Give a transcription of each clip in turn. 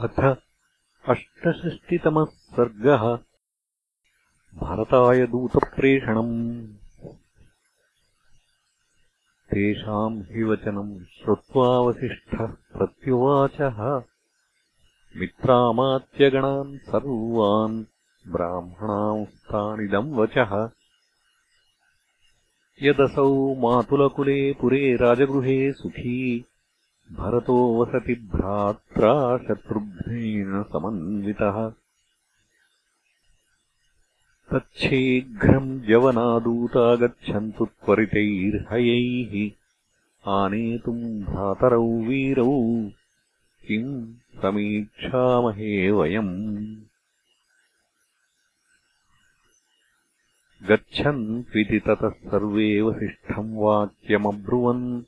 अथ अष्टषष्टितमः सर्गः। भरताय दूतप्रेषणम्। तेषाम् हि वचनम् श्रुत्वावसिष्ठः प्रत्युवाचः। मित्रामात्यगणान् सर्वान् ब्राह्मणांस्तानिदम् वचः। यदसौ मातुलकुले पुरे राजगृहे सुखी भरतो वसति भ्रात्रा शत्रुघ्नेन समन्वितः। तच्छीघ्रम् जवनादूता गच्छन्तु त्वरितैर्हयैः। आनेतुम् भ्रातरौ वीरौ किम् समीक्षामहे वयम्। गच्छन्त्विति ततः सर्वे वसिष्ठम् वाक्यमब्रुवन्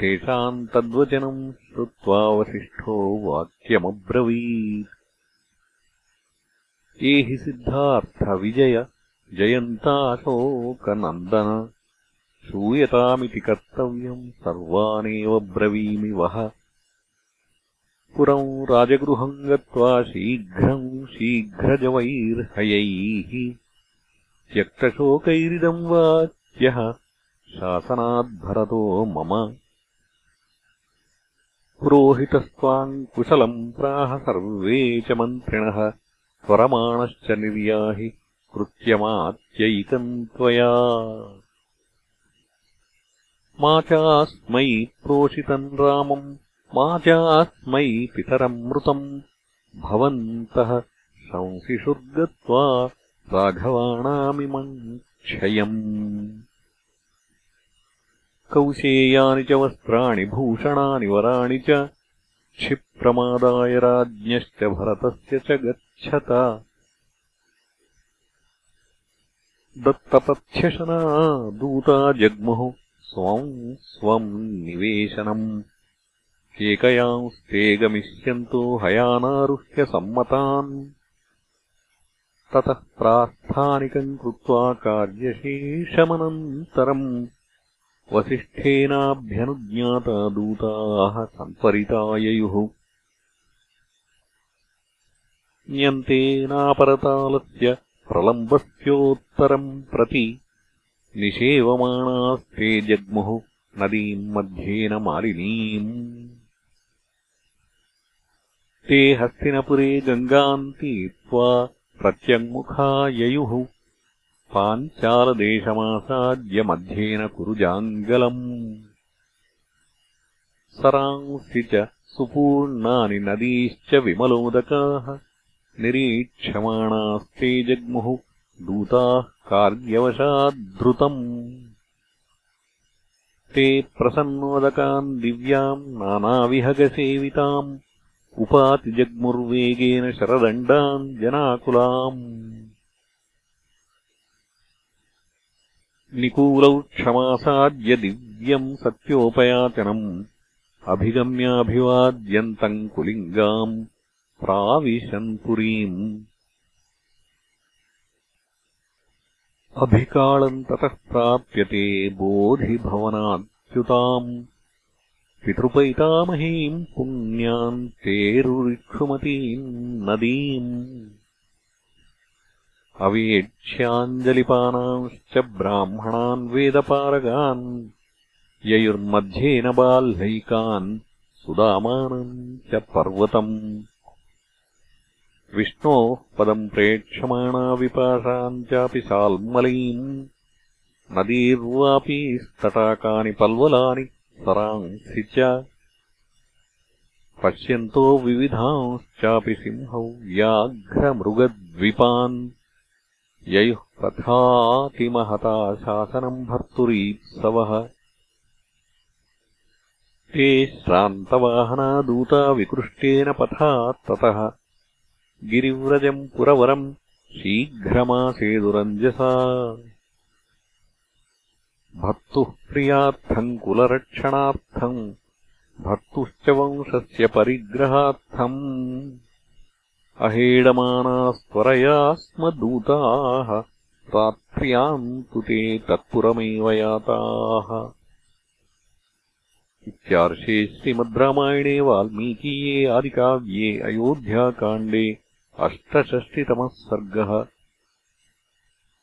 तेषाम् तद्वचनम् श्रुत्वा वसिष्ठो वाक्यमब्रवीत्। ये हि सिद्धार्थविजय जयन्ताशोकनन्दन। श्रूयतामिति कर्तव्यम् सर्वानेव ब्रवीमि वः। पुरम् राजगृहम् गत्वा शीघ्रम् शीघ्रजवैर्हयैः। त्यक्तशोकैरिदम् वाक्यः शासनाद्भरतो मम पुरोहितस्त्वाम् कुशलम् प्राह सर्वे च मन्त्रिणः त्वरमाणश्च निर्याहि कृत्यमात्यैकम् त्वया। मा चास्मै प्रोषितम् रामम् मा चास्मै पितरमृतम् भवन्तः शंसिषुर्गत्वा राघवाणामिमम् क्षयम् कौशेयानि च वस्त्राणि भूषणानि वराणि च क्षिप्रमादाय राज्ञश्च भरतस्य च गच्छत। दत्तपथ्यशना दूता जग्मुः स्वम् स्वम् निवेशनम्। केकयांस्ते गमिष्यन्तो हयानारुह्य सम्मतान् ततः प्रास्थानिकम् कृत्वा कार्यशेषमनन्तरम् वसिष्ठेनाभ्यनुज्ञाता दूताः सम्परिताययुः न्यन्तेनापरतालस्य प्रलम्बस्योत्तरम् प्रति निषेवमाणास्ते जग्मुः नदीम् मध्येन मालिनीम्। ते हस्तिनपुरे गङ्गाम् तीर्त्वा प्रत्यङ्मुखा ययुः पाञ्चालदेशमासाद्यमध्येन कुरुजाङ्गलम् सरांसि च सुपूर्णानि नदीश्च विमलोदकाः निरीक्षमाणास्ते जग्मुः दूताः कार्यवशाद्धृतम् ते प्रसन्नोदकान् दिव्याम् नानाविहगसेविताम् उपातिजग्मुर्वेगेन शरदण्डाम् जनाकुलाम् निकूलौ क्षमासाद्य दिव्यम् सत्योपयाचनम् अभिगम्याभिवाद्यन्तम् कुलिङ्गाम् प्राविशन्पुरीम् अभिकाळम् ततः प्राप्यते बोधिभवनाच्युताम्। पितृपैतामहीम् पुण्याम् तेरुरिक्षुमतीम् नदीम् अवेक्ष्याञ्जलिपानांश्च ब्राह्मणान् वेदपारगान् ययुर्मध्येन बाह्लैकान् सुदामानम् च पर्वतम्। विष्णोः पदम् प्रेक्षमाणा विपाशाम् चापि साल्मलीम् नदीर्वापीस्तटाकानि पल्वलानि सरांसि च। पश्यन्तो विविधांश्चापि सिंहौ व्याघ्रमृगद्विपान् ययुः पथातिमहता शासनम् भर्तुरीप्सवः। ते श्रान्तवाहना दूता विकृष्टेन पथा ततः गिरिव्रजम् पुरवरम् शीघ्रमासेदुरञ्जसा। भर्तुः प्रियार्थम् कुलरक्षणार्थम् भर्तुश्च वंशस्य परिग्रहार्थम् अहेडमानास्त्वरया स्म रात्र्याम् तु ते तत्पुरमेव याताः इत्यार्षे श्रीमद् रामायणे वाल्मीकीये आदिकाव्ये अयोध्याकाण्डे अष्टषष्टितमः सर्गः